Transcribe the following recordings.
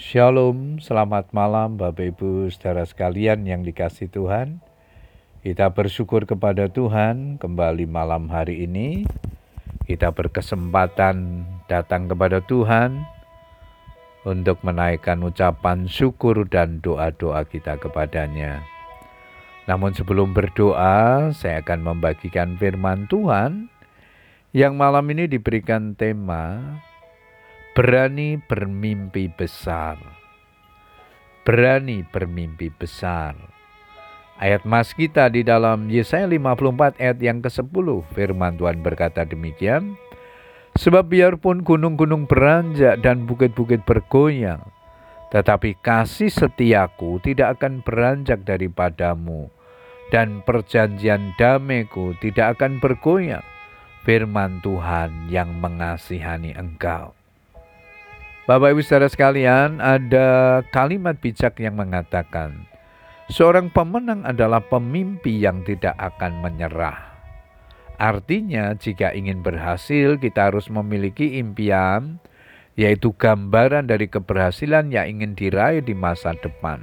Shalom, selamat malam Bapak Ibu saudara sekalian yang dikasih Tuhan. Kita bersyukur kepada Tuhan kembali malam hari ini. Kita berkesempatan datang kepada Tuhan untuk menaikkan ucapan syukur dan doa-doa kita kepadanya. Namun sebelum berdoa, saya akan membagikan firman Tuhan yang malam ini diberikan tema berani bermimpi besar. Berani bermimpi besar. Ayat mas kita di dalam Yesaya 54 ayat yang ke-10 firman Tuhan berkata demikian. Sebab biarpun gunung-gunung beranjak dan bukit-bukit bergoyang, tetapi kasih setiaku tidak akan beranjak daripadamu, dan perjanjian damaiku tidak akan bergoyang. Firman Tuhan yang mengasihani engkau. Bapak Ibu saudara sekalian, ada kalimat bijak yang mengatakan, seorang pemenang adalah pemimpi yang tidak akan menyerah. Artinya, jika ingin berhasil, kita harus memiliki impian, yaitu gambaran dari keberhasilan yang ingin diraih di masa depan.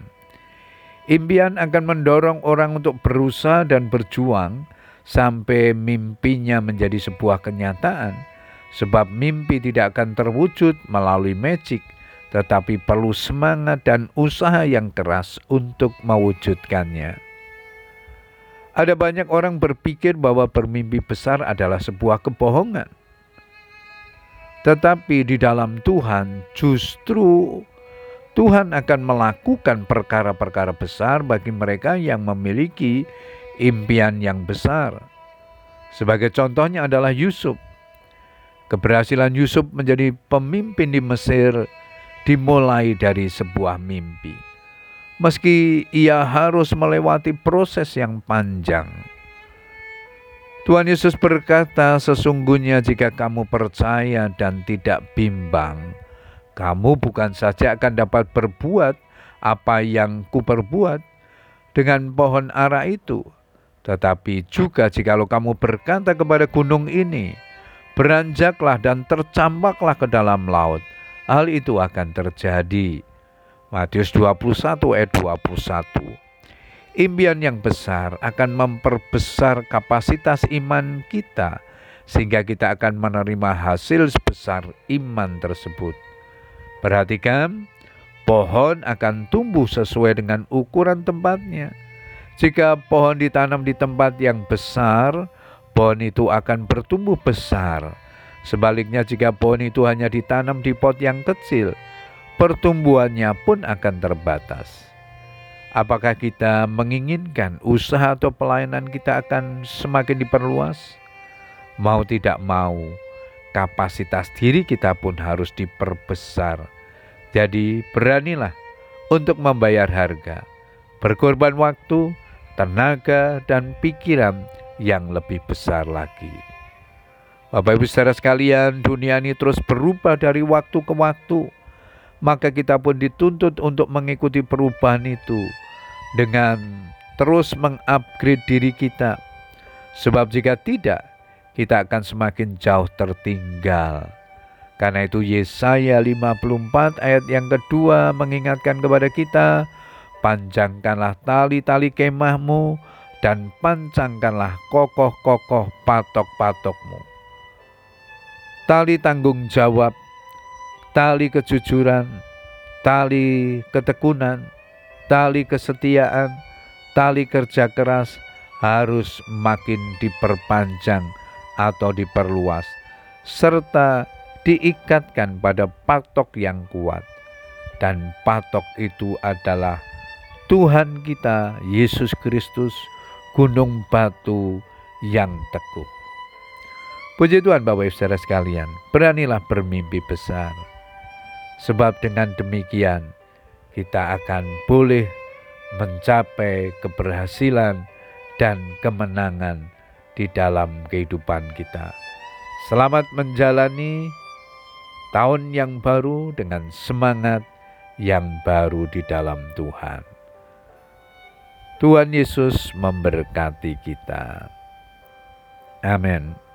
Impian akan mendorong orang untuk berusaha dan berjuang sampai mimpinya menjadi sebuah kenyataan Sebab mimpi tidak akan terwujud melalui magic, tetapi perlu semangat dan usaha yang keras untuk mewujudkannya. Ada banyak orang berpikir bahwa bermimpi besar adalah sebuah kebohongan. Tetapi di dalam Tuhan justru Tuhan akan melakukan perkara-perkara besar bagi mereka yang memiliki impian yang besar. Sebagai contohnya adalah Yusuf. Keberhasilan Yusuf menjadi pemimpin di Mesir dimulai dari sebuah mimpi. Meski ia harus melewati proses yang panjang. Tuhan Yesus berkata, "Sesungguhnya jika kamu percaya dan tidak bimbang, kamu bukan saja akan dapat berbuat apa yang kuperbuat dengan pohon ara itu, tetapi juga jikalau kamu berkata kepada gunung ini, beranjaklah dan tercampaklah ke dalam laut. Hal itu akan terjadi. Matius 21 ayat 21. Impian yang besar akan memperbesar kapasitas iman kita sehingga kita akan menerima hasil sebesar iman tersebut. Perhatikan, pohon akan tumbuh sesuai dengan ukuran tempatnya. Jika pohon ditanam di tempat yang besar, pohon itu akan bertumbuh besar. Sebaliknya jika pohon itu hanya ditanam di pot yang kecil, pertumbuhannya pun akan terbatas. Apakah kita menginginkan usaha atau pelayanan kita akan semakin diperluas? Mau tidak mau, kapasitas diri kita pun harus diperbesar. Jadi beranilah untuk membayar harga, berkorban waktu, tenaga, dan pikiran yang lebih besar lagi. Bapak Ibu saudara sekalian, dunia ini terus berubah dari waktu ke waktu. Maka kita pun dituntut untuk mengikuti perubahan itu dengan terus mengupgrade diri kita. Sebab jika tidak, kita akan semakin jauh tertinggal. Karena itu Yesaya 54 ayat yang kedua mengingatkan kepada kita, panjangkanlah tali-tali kemahmu, dan pancangkanlah kokoh-kokoh patok-patokmu. Tali tanggung jawab, tali kejujuran, tali ketekunan, tali kesetiaan, tali kerja keras harus makin diperpanjang atau diperluas, serta diikatkan pada patok yang kuat. Dan patok itu adalah Tuhan kita, Yesus Kristus, gunung batu yang teguh. Puji Tuhan Bapak Ibu Saudara sekalian, beranilah bermimpi besar. Sebab dengan demikian kita akan boleh mencapai keberhasilan dan kemenangan di dalam kehidupan kita. Selamat menjalani tahun yang baru dengan semangat yang baru di dalam Tuhan. Tuhan Yesus memberkati kita. Amin.